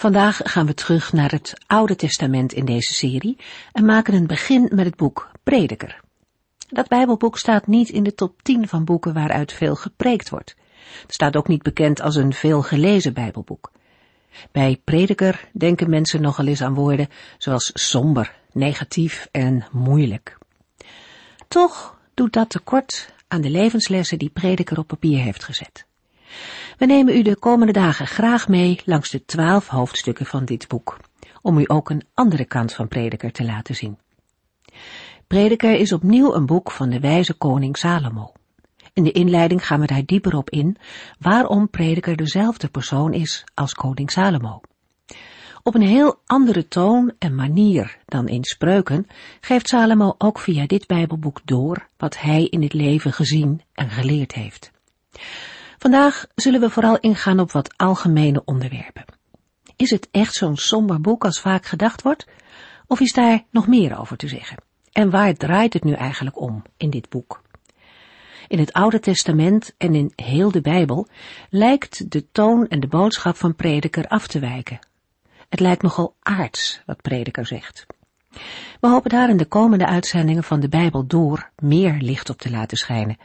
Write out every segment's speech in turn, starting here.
Vandaag gaan we terug naar het Oude Testament in deze serie en maken een begin met het boek Prediker. Dat Bijbelboek staat niet in de top 10 van boeken waaruit veel gepreekt wordt. Het staat ook niet bekend als een veel gelezen Bijbelboek. Bij Prediker denken mensen nogal eens aan woorden zoals somber, negatief en moeilijk. Toch doet dat tekort aan de levenslessen die Prediker op papier heeft gezet. We nemen u de komende dagen graag mee langs de twaalf hoofdstukken van dit boek, om u ook een andere kant van Prediker te laten zien. Prediker is opnieuw een boek van de wijze koning Salomo. In de inleiding gaan we daar dieper op in waarom Prediker dezelfde persoon is als koning Salomo. Op een heel andere toon en manier dan in spreuken geeft Salomo ook via dit Bijbelboek door wat hij in het leven gezien en geleerd heeft. Vandaag zullen we vooral ingaan op wat algemene onderwerpen. Is het echt zo'n somber boek als vaak gedacht wordt? Of is daar nog meer over te zeggen? En waar draait het nu eigenlijk om in dit boek? In het Oude Testament en in heel de Bijbel lijkt de toon en de boodschap van prediker af te wijken. Het lijkt nogal aards wat prediker zegt. We hopen daar in de komende uitzendingen van de Bijbel door meer licht op te laten schijnen,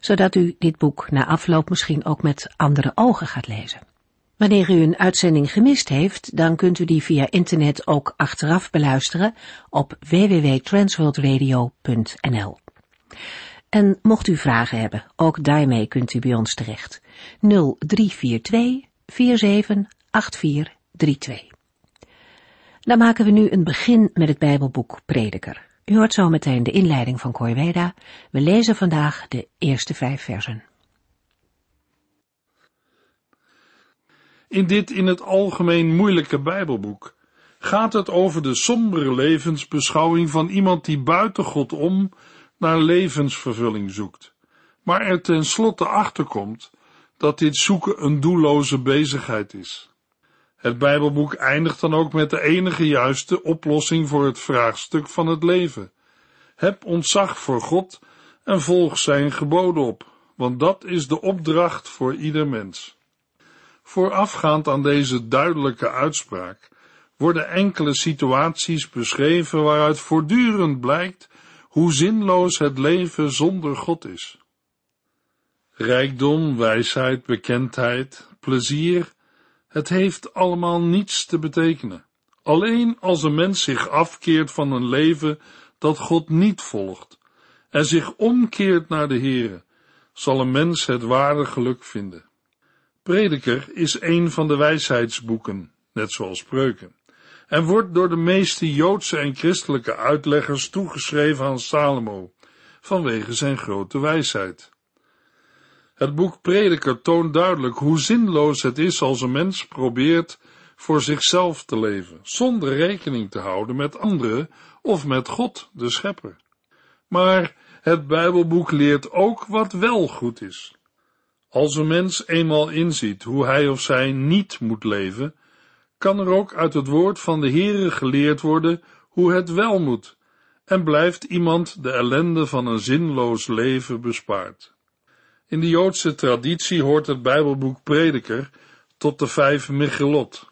zodat u dit boek na afloop misschien ook met andere ogen gaat lezen. Wanneer u een uitzending gemist heeft, dan kunt u die via internet ook achteraf beluisteren op www.transworldradio.nl. En mocht u vragen hebben, ook daarmee kunt u bij ons terecht. 0342 478432. Dan maken we nu een begin met het Bijbelboek Prediker. U hoort zo meteen de inleiding van Corveda. We lezen vandaag de eerste vijf versen. In dit in het algemeen moeilijke Bijbelboek gaat het over de sombere levensbeschouwing van iemand die buiten God om naar levensvervulling zoekt, maar er tenslotte achterkomt dat dit zoeken een doelloze bezigheid is. Het Bijbelboek eindigt dan ook met de enige juiste oplossing voor het vraagstuk van het leven. Heb ontzag voor God en volg zijn geboden op, want dat is de opdracht voor ieder mens. Voorafgaand aan deze duidelijke uitspraak worden enkele situaties beschreven waaruit voortdurend blijkt hoe zinloos het leven zonder God is. Rijkdom, wijsheid, bekendheid, plezier, het heeft allemaal niets te betekenen. Alleen als een mens zich afkeert van een leven dat God niet volgt en zich omkeert naar de Here, zal een mens het ware geluk vinden. Prediker is een van de wijsheidsboeken, net zoals spreuken, en wordt door de meeste Joodse en christelijke uitleggers toegeschreven aan Salomo, vanwege zijn grote wijsheid. Het boek Prediker toont duidelijk hoe zinloos het is als een mens probeert voor zichzelf te leven, zonder rekening te houden met anderen of met God, de Schepper. Maar het Bijbelboek leert ook wat wel goed is. Als een mens eenmaal inziet hoe hij of zij niet moet leven, kan er ook uit het woord van de Heere geleerd worden hoe het wel moet, en blijft iemand de ellende van een zinloos leven bespaard. In de Joodse traditie hoort het Bijbelboek Prediker tot de vijf Michelot,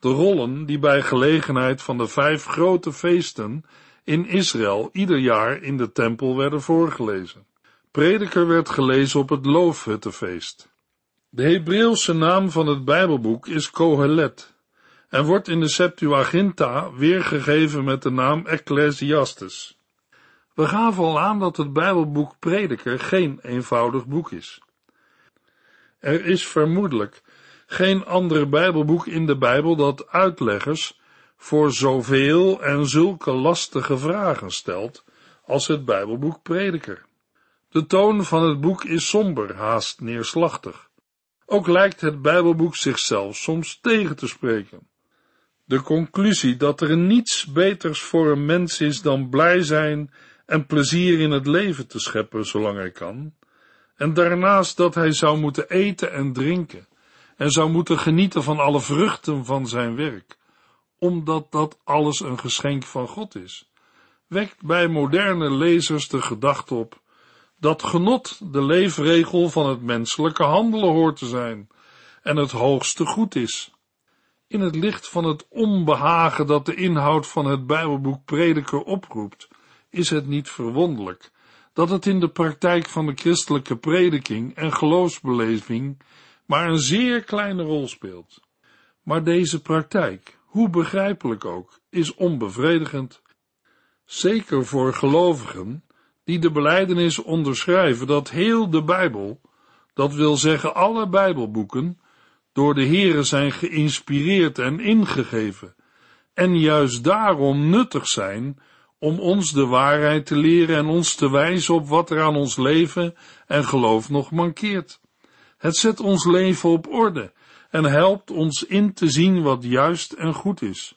de rollen die bij gelegenheid van de vijf grote feesten in Israël ieder jaar in de tempel werden voorgelezen. Prediker werd gelezen op het Loofhuttenfeest. De Hebreeuwse naam van het Bijbelboek is Kohelet en wordt in de Septuaginta weergegeven met de naam Ecclesiastes. We gaven al aan dat het Bijbelboek Prediker geen eenvoudig boek is. Er is vermoedelijk geen ander Bijbelboek in de Bijbel dat uitleggers voor zoveel en zulke lastige vragen stelt als het Bijbelboek Prediker. De toon van het boek is somber, haast neerslachtig. Ook lijkt het Bijbelboek zichzelf soms tegen te spreken. De conclusie dat er niets beters voor een mens is dan blij zijn en plezier in het leven te scheppen zolang hij kan, en daarnaast dat hij zou moeten eten en drinken en zou moeten genieten van alle vruchten van zijn werk, omdat dat alles een geschenk van God is, wekt bij moderne lezers de gedachte op dat genot de leefregel van het menselijke handelen hoort te zijn en het hoogste goed is. In het licht van het onbehagen dat de inhoud van het Bijbelboek Prediker oproept, is het niet verwonderlijk dat het in de praktijk van de christelijke prediking en geloofsbeleving maar een zeer kleine rol speelt. Maar deze praktijk, hoe begrijpelijk ook, is onbevredigend. Zeker voor gelovigen die de beleidenis onderschrijven dat heel de Bijbel, dat wil zeggen alle Bijbelboeken, door de Here zijn geïnspireerd en ingegeven, en juist daarom nuttig zijn om ons de waarheid te leren en ons te wijzen op wat er aan ons leven en geloof nog mankeert. Het zet ons leven op orde en helpt ons in te zien wat juist en goed is.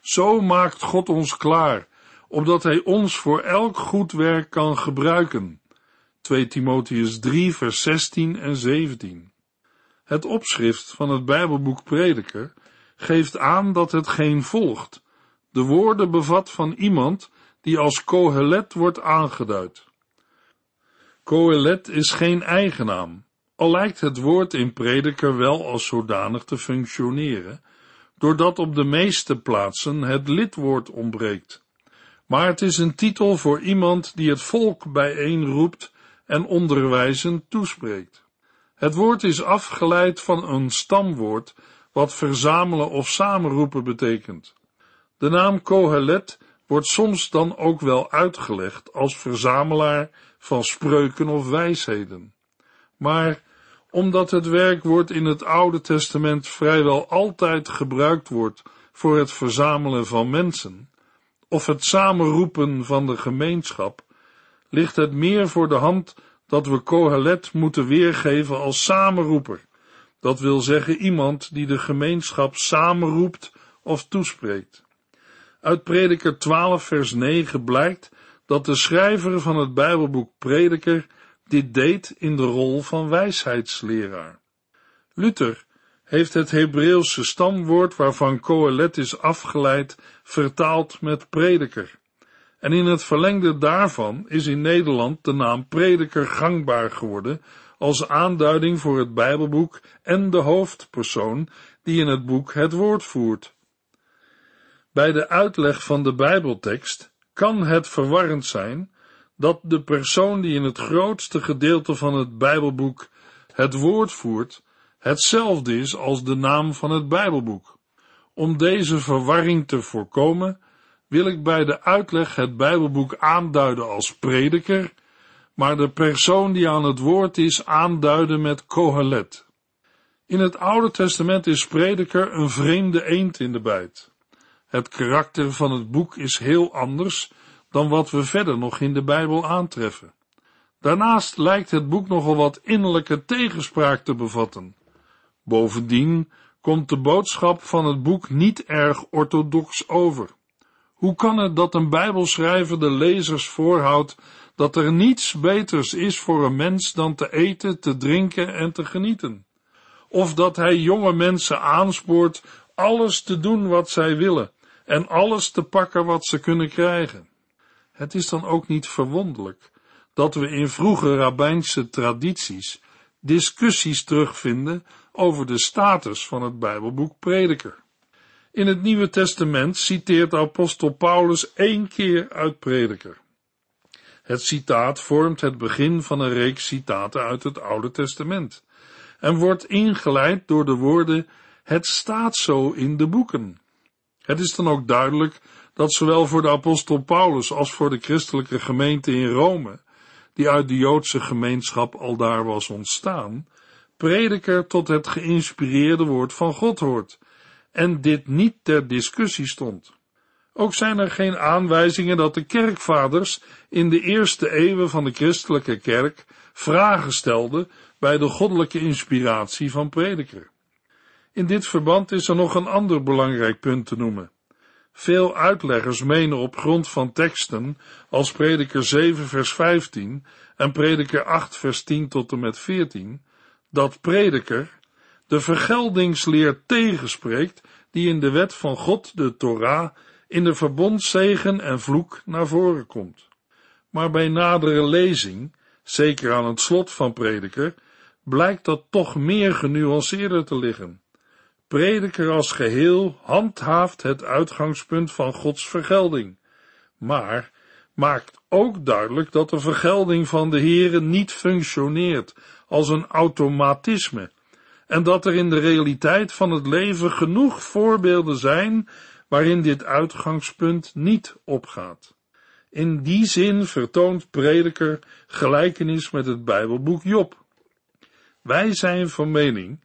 Zo maakt God ons klaar, opdat Hij ons voor elk goed werk kan gebruiken. 2 Timotheus 3 vers 16 en 17 Het opschrift van het Bijbelboek Prediker geeft aan dat het geen volgt, de woorden bevat van iemand die als Kohelet wordt aangeduid. Kohelet is geen eigenaam, al lijkt het woord in prediker wel als zodanig te functioneren, doordat op de meeste plaatsen het lidwoord ontbreekt. Maar het is een titel voor iemand die het volk bijeenroept en onderwijzend toespreekt. Het woord is afgeleid van een stamwoord wat verzamelen of samenroepen betekent. De naam Kohelet wordt soms dan ook wel uitgelegd als verzamelaar van spreuken of wijsheden. Maar omdat het werkwoord in het Oude Testament vrijwel altijd gebruikt wordt voor het verzamelen van mensen, of het samenroepen van de gemeenschap, ligt het meer voor de hand dat we Kohelet moeten weergeven als samenroeper. Dat wil zeggen iemand die de gemeenschap samenroept of toespreekt. Uit Prediker 12 vers 9 blijkt dat de schrijver van het Bijbelboek Prediker dit deed in de rol van wijsheidsleraar. Luther heeft het Hebreeuwse stamwoord waarvan Kohelet is afgeleid vertaald met prediker. En in het verlengde daarvan is in Nederland de naam prediker gangbaar geworden als aanduiding voor het Bijbelboek en de hoofdpersoon die in het boek het woord voert. Bij de uitleg van de Bijbeltekst kan het verwarrend zijn dat de persoon die in het grootste gedeelte van het Bijbelboek het woord voert, hetzelfde is als de naam van het Bijbelboek. Om deze verwarring te voorkomen, wil ik bij de uitleg het Bijbelboek aanduiden als prediker, maar de persoon die aan het woord is aanduiden met Kohelet. In het Oude Testament is prediker een vreemde eend in de bijt. Het karakter van het boek is heel anders dan wat we verder nog in de Bijbel aantreffen. Daarnaast lijkt het boek nogal wat innerlijke tegenspraak te bevatten. Bovendien komt de boodschap van het boek niet erg orthodox over. Hoe kan het dat een Bijbelschrijver de lezers voorhoudt dat er niets beters is voor een mens dan te eten, te drinken en te genieten? Of dat hij jonge mensen aanspoort alles te doen wat zij willen en alles te pakken wat ze kunnen krijgen? Het is dan ook niet verwonderlijk dat we in vroege rabbijnse tradities discussies terugvinden over de status van het Bijbelboek Prediker. In het Nieuwe Testament citeert apostel Paulus één keer uit Prediker. Het citaat vormt het begin van een reeks citaten uit het Oude Testament en wordt ingeleid door de woorden het staat zo in de boeken. Het is dan ook duidelijk dat zowel voor de apostel Paulus als voor de christelijke gemeente in Rome, die uit de Joodse gemeenschap al daar was ontstaan, prediker tot het geïnspireerde woord van God hoort, en dit niet ter discussie stond. Ook zijn er geen aanwijzingen dat de kerkvaders in de eerste eeuwen van de christelijke kerk vragen stelden bij de goddelijke inspiratie van prediker. In dit verband is er nog een ander belangrijk punt te noemen. Veel uitleggers menen op grond van teksten als prediker 7 vers 15 en prediker 8 vers 10 tot en met 14, dat prediker de vergeldingsleer tegenspreekt die in de wet van God, de Torah, in de verbondszegen en vloek naar voren komt. Maar bij nadere lezing, zeker aan het slot van prediker, blijkt dat toch meer genuanceerder te liggen. Prediker als geheel handhaaft het uitgangspunt van Gods vergelding, maar maakt ook duidelijk dat de vergelding van de Heere niet functioneert als een automatisme en dat er in de realiteit van het leven genoeg voorbeelden zijn waarin dit uitgangspunt niet opgaat. In die zin vertoont prediker gelijkenis met het Bijbelboek Job. Wij zijn van mening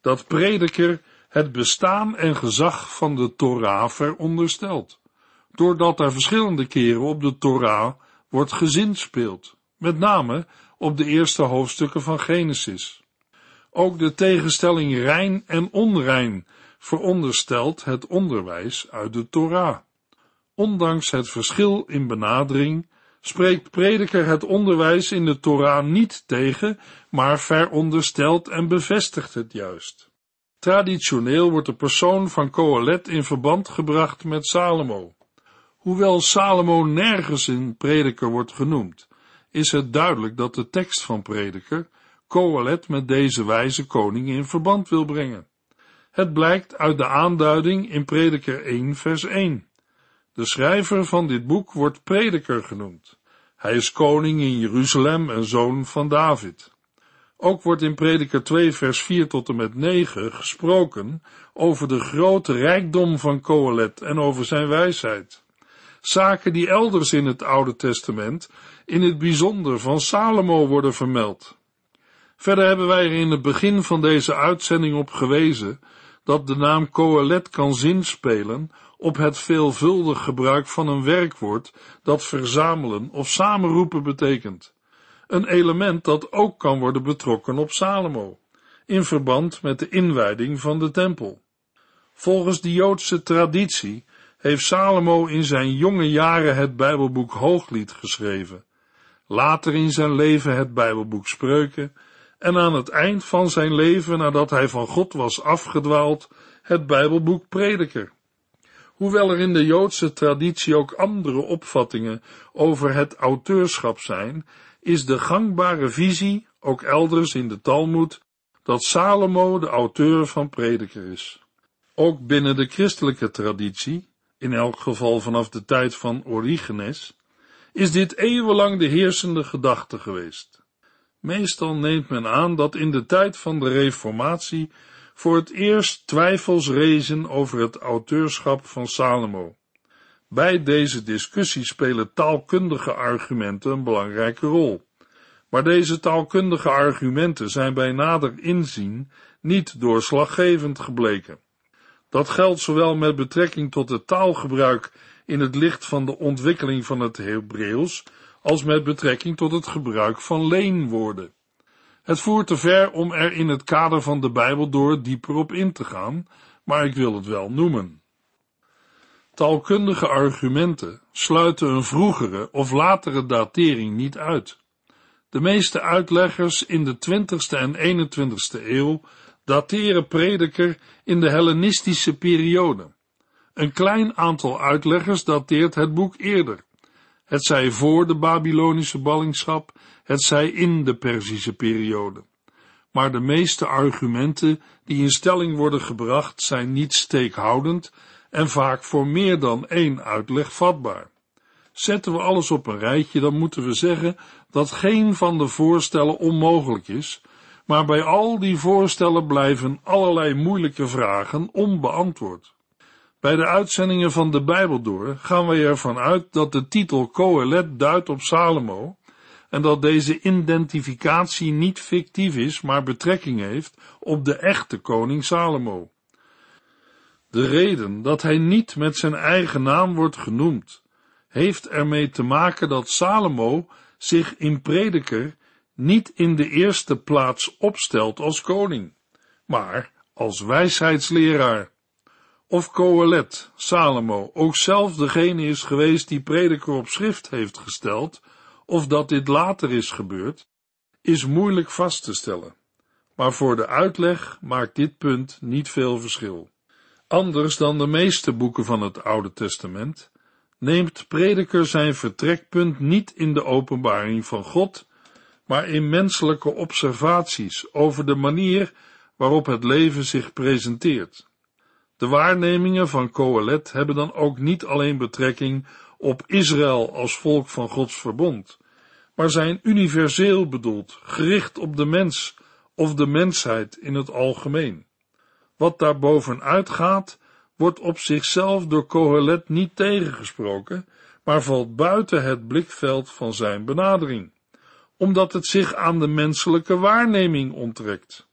dat prediker het bestaan en gezag van de Torah veronderstelt, doordat er verschillende keren op de Torah wordt gezinspeeld, met name op de eerste hoofdstukken van Genesis. Ook de tegenstelling rein en onrein veronderstelt het onderwijs uit de Torah. Ondanks het verschil in benadering spreekt prediker het onderwijs in de Torah niet tegen, maar veronderstelt en bevestigt het juist. Traditioneel wordt de persoon van Kohelet in verband gebracht met Salomo. Hoewel Salomo nergens in prediker wordt genoemd, is het duidelijk dat de tekst van prediker Kohelet met deze wijze koning in verband wil brengen. Het blijkt uit de aanduiding in prediker 1 vers 1. De schrijver van dit boek wordt prediker genoemd. Hij is koning in Jeruzalem en zoon van David. Ook wordt in prediker 2 vers 4 tot en met 9 gesproken over de grote rijkdom van Kohelet en over zijn wijsheid. Zaken die elders in het Oude Testament in het bijzonder van Salomo worden vermeld. Verder hebben wij er in het begin van deze uitzending op gewezen dat de naam Kohelet kan zinspelen op het veelvuldig gebruik van een werkwoord dat verzamelen of samenroepen betekent. Een element dat ook kan worden betrokken op Salomo, in verband met de inwijding van de tempel. Volgens de Joodse traditie heeft Salomo in zijn jonge jaren het Bijbelboek Hooglied geschreven, later in zijn leven het Bijbelboek Spreuken en aan het eind van zijn leven, nadat hij van God was afgedwaald, het Bijbelboek Prediker. Hoewel er in de Joodse traditie ook andere opvattingen over het auteurschap zijn, is de gangbare visie, ook elders in de Talmud, dat Salomo de auteur van Prediker is. Ook binnen de christelijke traditie, in elk geval vanaf de tijd van Origenes, is dit eeuwenlang de heersende gedachte geweest. Meestal neemt men aan dat in de tijd van de Reformatie voor het eerst twijfels rezen over het auteurschap van Salomo. Bij deze discussie spelen taalkundige argumenten een belangrijke rol. Maar deze taalkundige argumenten zijn bij nader inzien niet doorslaggevend gebleken. Dat geldt zowel met betrekking tot het taalgebruik in het licht van de ontwikkeling van het Hebreeuws als met betrekking tot het gebruik van leenwoorden. Het voert te ver om er in het kader van de Bijbel door dieper op in te gaan, maar ik wil het wel noemen. Taalkundige argumenten sluiten een vroegere of latere datering niet uit. De meeste uitleggers in de 20ste en 21ste eeuw dateren prediker in de Hellenistische periode. Een klein aantal uitleggers dateert het boek eerder, het zij voor de Babylonische ballingschap, het zij in de Perzische periode. Maar de meeste argumenten die in stelling worden gebracht zijn niet steekhoudend en vaak voor meer dan één uitleg vatbaar. Zetten we alles op een rijtje, dan moeten we zeggen dat geen van de voorstellen onmogelijk is, maar bij al die voorstellen blijven allerlei moeilijke vragen onbeantwoord. Bij de uitzendingen van de Bijbel door gaan wij ervan uit dat de titel Kohelet duidt op Salomo en dat deze identificatie niet fictief is, maar betrekking heeft op de echte koning Salomo. De reden dat hij niet met zijn eigen naam wordt genoemd, heeft ermee te maken dat Salomo zich in prediker niet in de eerste plaats opstelt als koning, maar als wijsheidsleraar. Of Coelet, Salomo, ook zelf degene is geweest die prediker op schrift heeft gesteld, of dat dit later is gebeurd, is moeilijk vast te stellen. Maar voor de uitleg maakt dit punt niet veel verschil. Anders dan de meeste boeken van het Oude Testament, neemt prediker zijn vertrekpunt niet in de openbaring van God, maar in menselijke observaties over de manier waarop het leven zich presenteert. De waarnemingen van Coelet hebben dan ook niet alleen betrekking op Israël als volk van Gods verbond, maar zijn universeel bedoeld, gericht op de mens of de mensheid in het algemeen. Wat daarbovenuit gaat, wordt op zichzelf door Coelet niet tegengesproken, maar valt buiten het blikveld van zijn benadering, omdat het zich aan de menselijke waarneming onttrekt.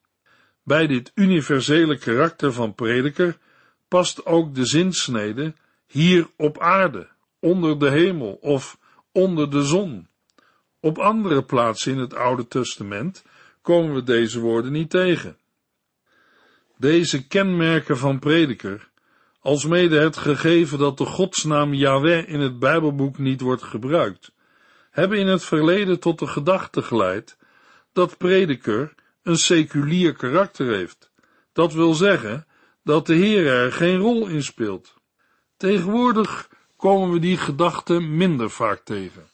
Bij dit universele karakter van prediker past ook de zinsnede hier op aarde, onder de hemel of onder de zon. Op andere plaatsen in het Oude Testament komen we deze woorden niet tegen. Deze kenmerken van prediker, alsmede het gegeven dat de godsnaam Yahweh in het Bijbelboek niet wordt gebruikt, hebben in het verleden tot de gedachte geleid dat prediker een seculier karakter heeft. Dat wil zeggen dat de Heer er geen rol in speelt. Tegenwoordig komen we die gedachte minder vaak tegen.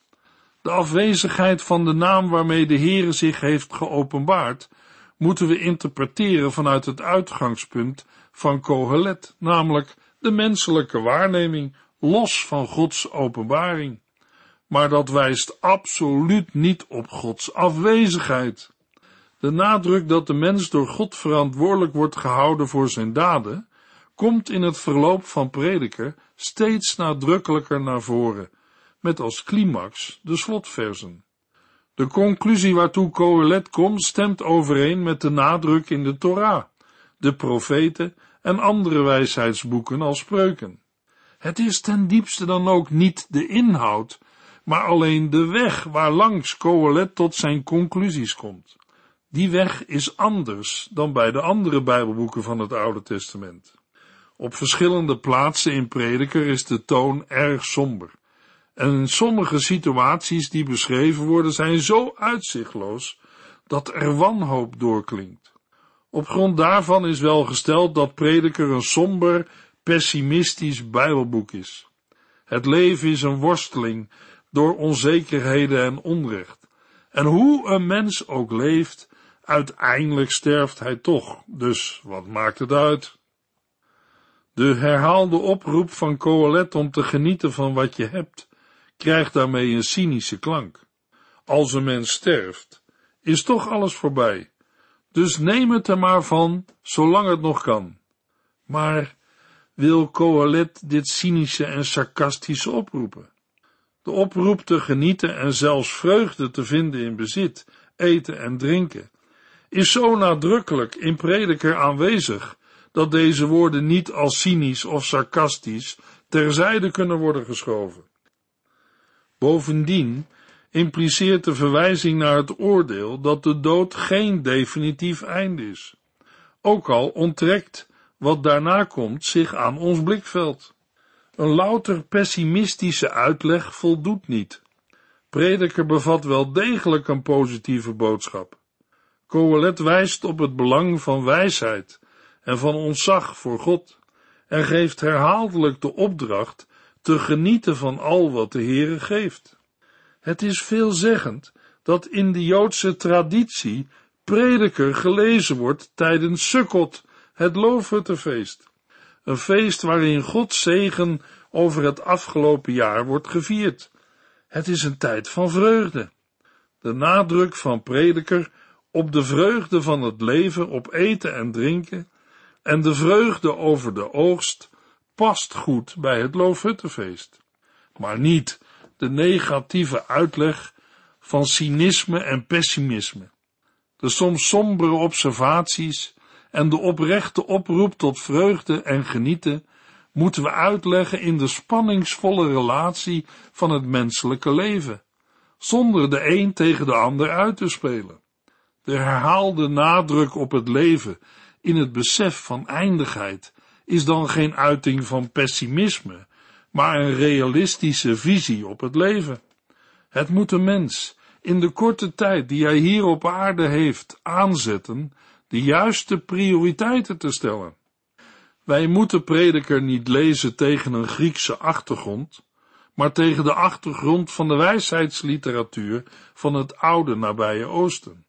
De afwezigheid van de naam waarmee de Heere zich heeft geopenbaard, moeten we interpreteren vanuit het uitgangspunt van Kohelet, namelijk de menselijke waarneming, los van Gods openbaring. Maar dat wijst absoluut niet op Gods afwezigheid. De nadruk dat de mens door God verantwoordelijk wordt gehouden voor zijn daden, komt in het verloop van prediker steeds nadrukkelijker naar voren, met als climax de slotversen. De conclusie waartoe Kohelet komt stemt overeen met de nadruk in de Torah, de profeten en andere wijsheidsboeken als spreuken. Het is ten diepste dan ook niet de inhoud, maar alleen de weg waarlangs Kohelet tot zijn conclusies komt. Die weg is anders dan bij de andere Bijbelboeken van het Oude Testament. Op verschillende plaatsen in Prediker is de toon erg somber. En sommige situaties die beschreven worden zijn zo uitzichtloos dat er wanhoop doorklinkt. Op grond daarvan is wel gesteld dat Prediker een somber, pessimistisch Bijbelboek is. Het leven is een worsteling door onzekerheden en onrecht. En hoe een mens ook leeft, uiteindelijk sterft hij toch. Dus wat maakt het uit? De herhaalde oproep van Coelet om te genieten van wat je hebt, krijgt daarmee een cynische klank. Als een mens sterft, is toch alles voorbij. Dus neem het er maar van, zolang het nog kan. Maar wil Coelet dit cynische en sarcastische oproepen? De oproep te genieten en zelfs vreugde te vinden in bezit, eten en drinken, is zo nadrukkelijk in prediker aanwezig, dat deze woorden niet als cynisch of sarcastisch terzijde kunnen worden geschoven. Bovendien impliceert de verwijzing naar het oordeel dat de dood geen definitief einde is, ook al onttrekt wat daarna komt zich aan ons blikveld. Een louter pessimistische uitleg voldoet niet. Prediker bevat wel degelijk een positieve boodschap. Coelet wijst op het belang van wijsheid en van ontzag voor God en geeft herhaaldelijk de opdracht te genieten van al wat de Heere geeft. Het is veelzeggend dat in de Joodse traditie prediker gelezen wordt tijdens Sukkot, het Loofhuttenfeest. Een feest waarin Gods zegen over het afgelopen jaar wordt gevierd. Het is een tijd van vreugde. De nadruk van prediker op de vreugde van het leven, op eten en drinken, en de vreugde over de oogst past goed bij het Loofhuttenfeest, maar niet de negatieve uitleg van cynisme en pessimisme, de soms sombere observaties en de oprechte oproep tot vreugde en genieten moeten we uitleggen in de spanningsvolle relatie van het menselijke leven, zonder de een tegen de ander uit te spelen. De herhaalde nadruk op het leven in het besef van eindigheid is dan geen uiting van pessimisme, maar een realistische visie op het leven. Het moet een mens in de korte tijd die hij hier op aarde heeft aanzetten de juiste prioriteiten te stellen. Wij moeten prediker niet lezen tegen een Griekse achtergrond, maar tegen de achtergrond van de wijsheidsliteratuur van het oude nabije Oosten.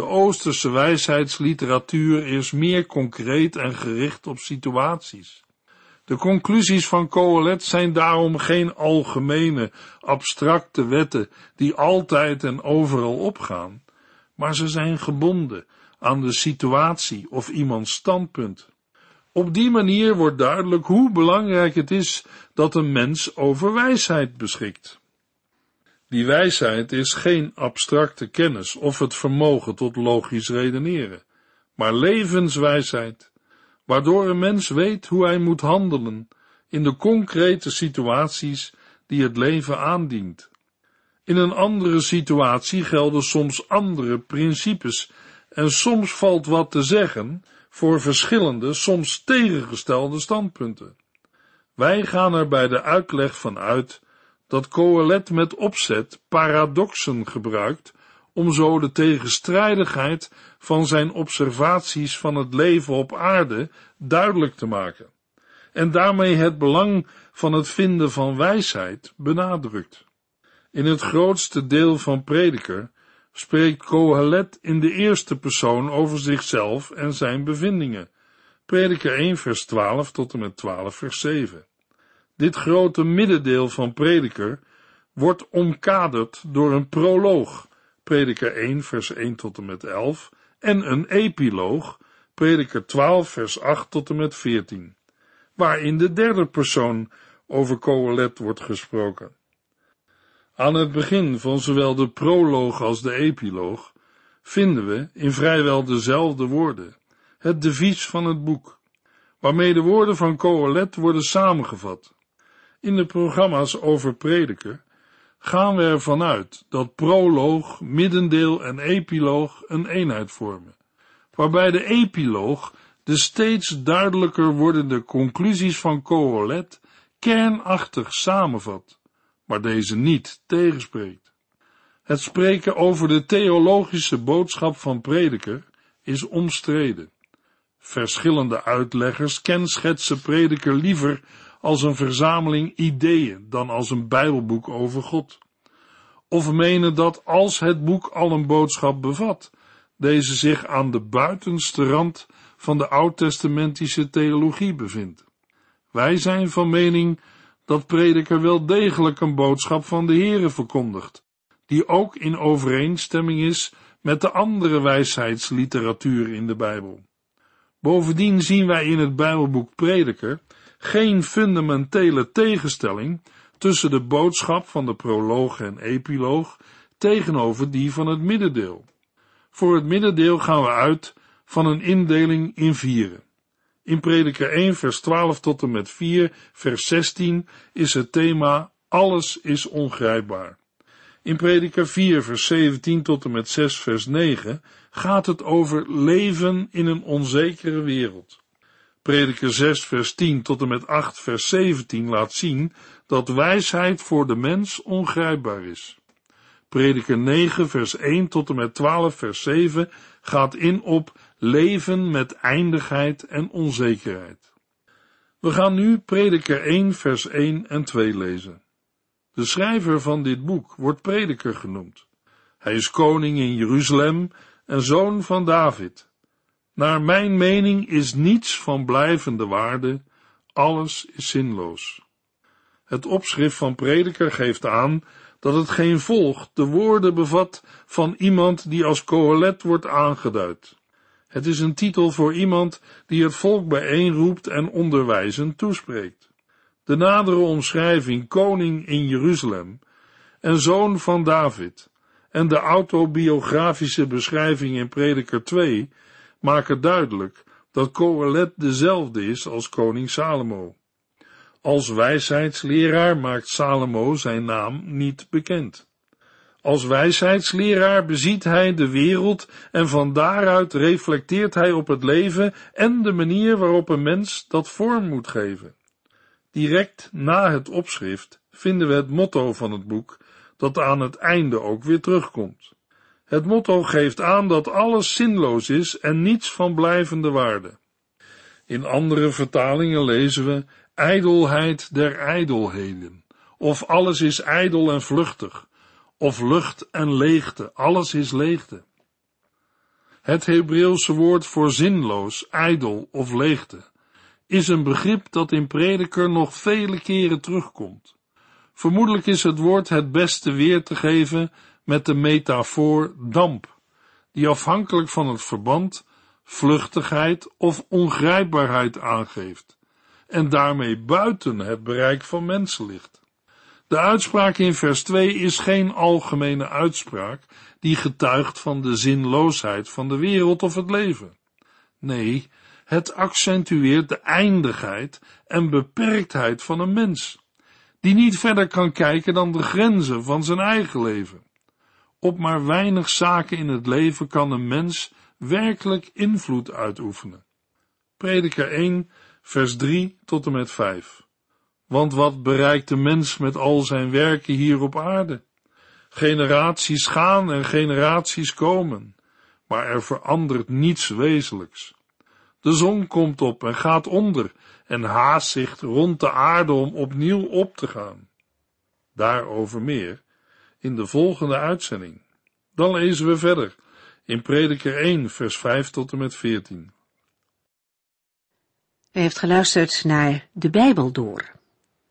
De Oosterse wijsheidsliteratuur is meer concreet en gericht op situaties. De conclusies van Coelet zijn daarom geen algemene, abstracte wetten die altijd en overal opgaan, maar ze zijn gebonden aan de situatie of iemands standpunt. Op die manier wordt duidelijk hoe belangrijk het is dat een mens over wijsheid beschikt. Die wijsheid is geen abstracte kennis of het vermogen tot logisch redeneren, maar levenswijsheid, waardoor een mens weet hoe hij moet handelen in de concrete situaties die het leven aandient. In een andere situatie gelden soms andere principes en soms valt wat te zeggen voor verschillende, soms tegengestelde standpunten. Wij gaan er bij de uitleg van uit dat Coelet met opzet paradoxen gebruikt om zo de tegenstrijdigheid van zijn observaties van het leven op aarde duidelijk te maken en daarmee het belang van het vinden van wijsheid benadrukt. In het grootste deel van Prediker spreekt Kohelet in de eerste persoon over zichzelf en zijn bevindingen. Prediker 1 vers 12 tot en met 12 vers 7. Dit grote middendeel van Prediker wordt omkaderd door een proloog, Prediker 1 vers 1 tot en met 11, en een epiloog, Prediker 12 vers 8 tot en met 14, waarin de derde persoon over Kohelet wordt gesproken. Aan het begin van zowel de proloog als de epiloog vinden we in vrijwel dezelfde woorden. Het devies van het boek, waarmee de woorden van Coelet worden samengevat. In de programma's over prediker gaan we ervan uit dat proloog, middendeel en epiloog een eenheid vormen, waarbij de epiloog de steeds duidelijker wordende conclusies van Coelet kernachtig samenvat maar deze niet tegenspreekt. Het spreken over de theologische boodschap van prediker is omstreden. Verschillende uitleggers kenschetsen prediker liever als een verzameling ideeën dan als een bijbelboek over God. Of menen dat als het boek al een boodschap bevat, deze zich aan de buitenste rand van de oud-testamentische theologie bevindt. Wij zijn van mening dat prediker wel degelijk een boodschap van de Heere verkondigt, die ook in overeenstemming is met de andere wijsheidsliteratuur in de Bijbel. Bovendien zien wij in het Bijbelboek Prediker geen fundamentele tegenstelling tussen de boodschap van de proloog en epiloog tegenover die van het middendeel. Voor het middendeel gaan we uit van een indeling in vieren. In prediker 1 vers 12 tot en met 4 vers 16 is het thema alles is ongrijpbaar. In prediker 4 vers 17 tot en met 6 vers 9 gaat het over leven in een onzekere wereld. Prediker 6 vers 10 tot en met 8 vers 17 laat zien dat wijsheid voor de mens ongrijpbaar is. Prediker 9 vers 1 tot en met 12 vers 7 gaat in op leven met eindigheid en onzekerheid. We gaan nu Prediker 1 vers 1 en 2 lezen. De schrijver van dit boek wordt prediker genoemd. Hij is koning in Jeruzalem en zoon van David. Naar mijn mening is niets van blijvende waarde, alles is zinloos. Het opschrift van prediker geeft aan dat het geen volgt de woorden bevat van iemand die als Kohelet wordt aangeduid. Het is een titel voor iemand die het volk bijeenroept en onderwijzen toespreekt. De nadere omschrijving koning in Jeruzalem en zoon van David en de autobiografische beschrijving in Prediker 2 maken duidelijk dat Kohelet dezelfde is als koning Salomo. Als wijsheidsleraar maakt Salomo zijn naam niet bekend. Als wijsheidsleraar beziet hij de wereld en van daaruit reflecteert hij op het leven en de manier waarop een mens dat vorm moet geven. Direct na het opschrift vinden we het motto van het boek, dat aan het einde ook weer terugkomt. Het motto geeft aan dat alles zinloos is en niets van blijvende waarde. In andere vertalingen lezen we ijdelheid der ijdelheden, of alles is ijdel en vluchtig, of lucht en leegte, alles is leegte. Het Hebreeuwse woord voor zinloos, ijdel of leegte is een begrip dat in prediker nog vele keren terugkomt. Vermoedelijk is het woord het beste weer te geven met de metafoor damp, die afhankelijk van het verband vluchtigheid of ongrijpbaarheid aangeeft en daarmee buiten het bereik van mensen ligt. De uitspraak in vers 2 is geen algemene uitspraak die getuigt van de zinloosheid van de wereld of het leven. Nee, het accentueert de eindigheid en beperktheid van een mens, die niet verder kan kijken dan de grenzen van zijn eigen leven. Op maar weinig zaken in het leven kan een mens werkelijk invloed uitoefenen. Prediker 1, vers 3 tot en met 5. Want wat bereikt de mens met al zijn werken hier op aarde? Generaties gaan en generaties komen, maar er verandert niets wezenlijks. De zon komt op en gaat onder en haast zich rond de aarde om opnieuw op te gaan. Daarover meer in de volgende uitzending. Dan lezen we verder in Prediker 1, vers 5 tot en met 14. U heeft geluisterd naar De Bijbel Door,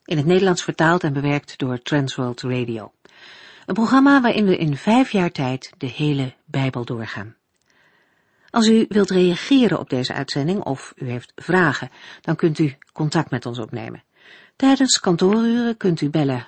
in het Nederlands vertaald en bewerkt door Transworld Radio. Een programma waarin we in vijf jaar tijd de hele Bijbel doorgaan. Als u wilt reageren op deze uitzending of u heeft vragen, dan kunt u contact met ons opnemen. Tijdens kantooruren kunt u bellen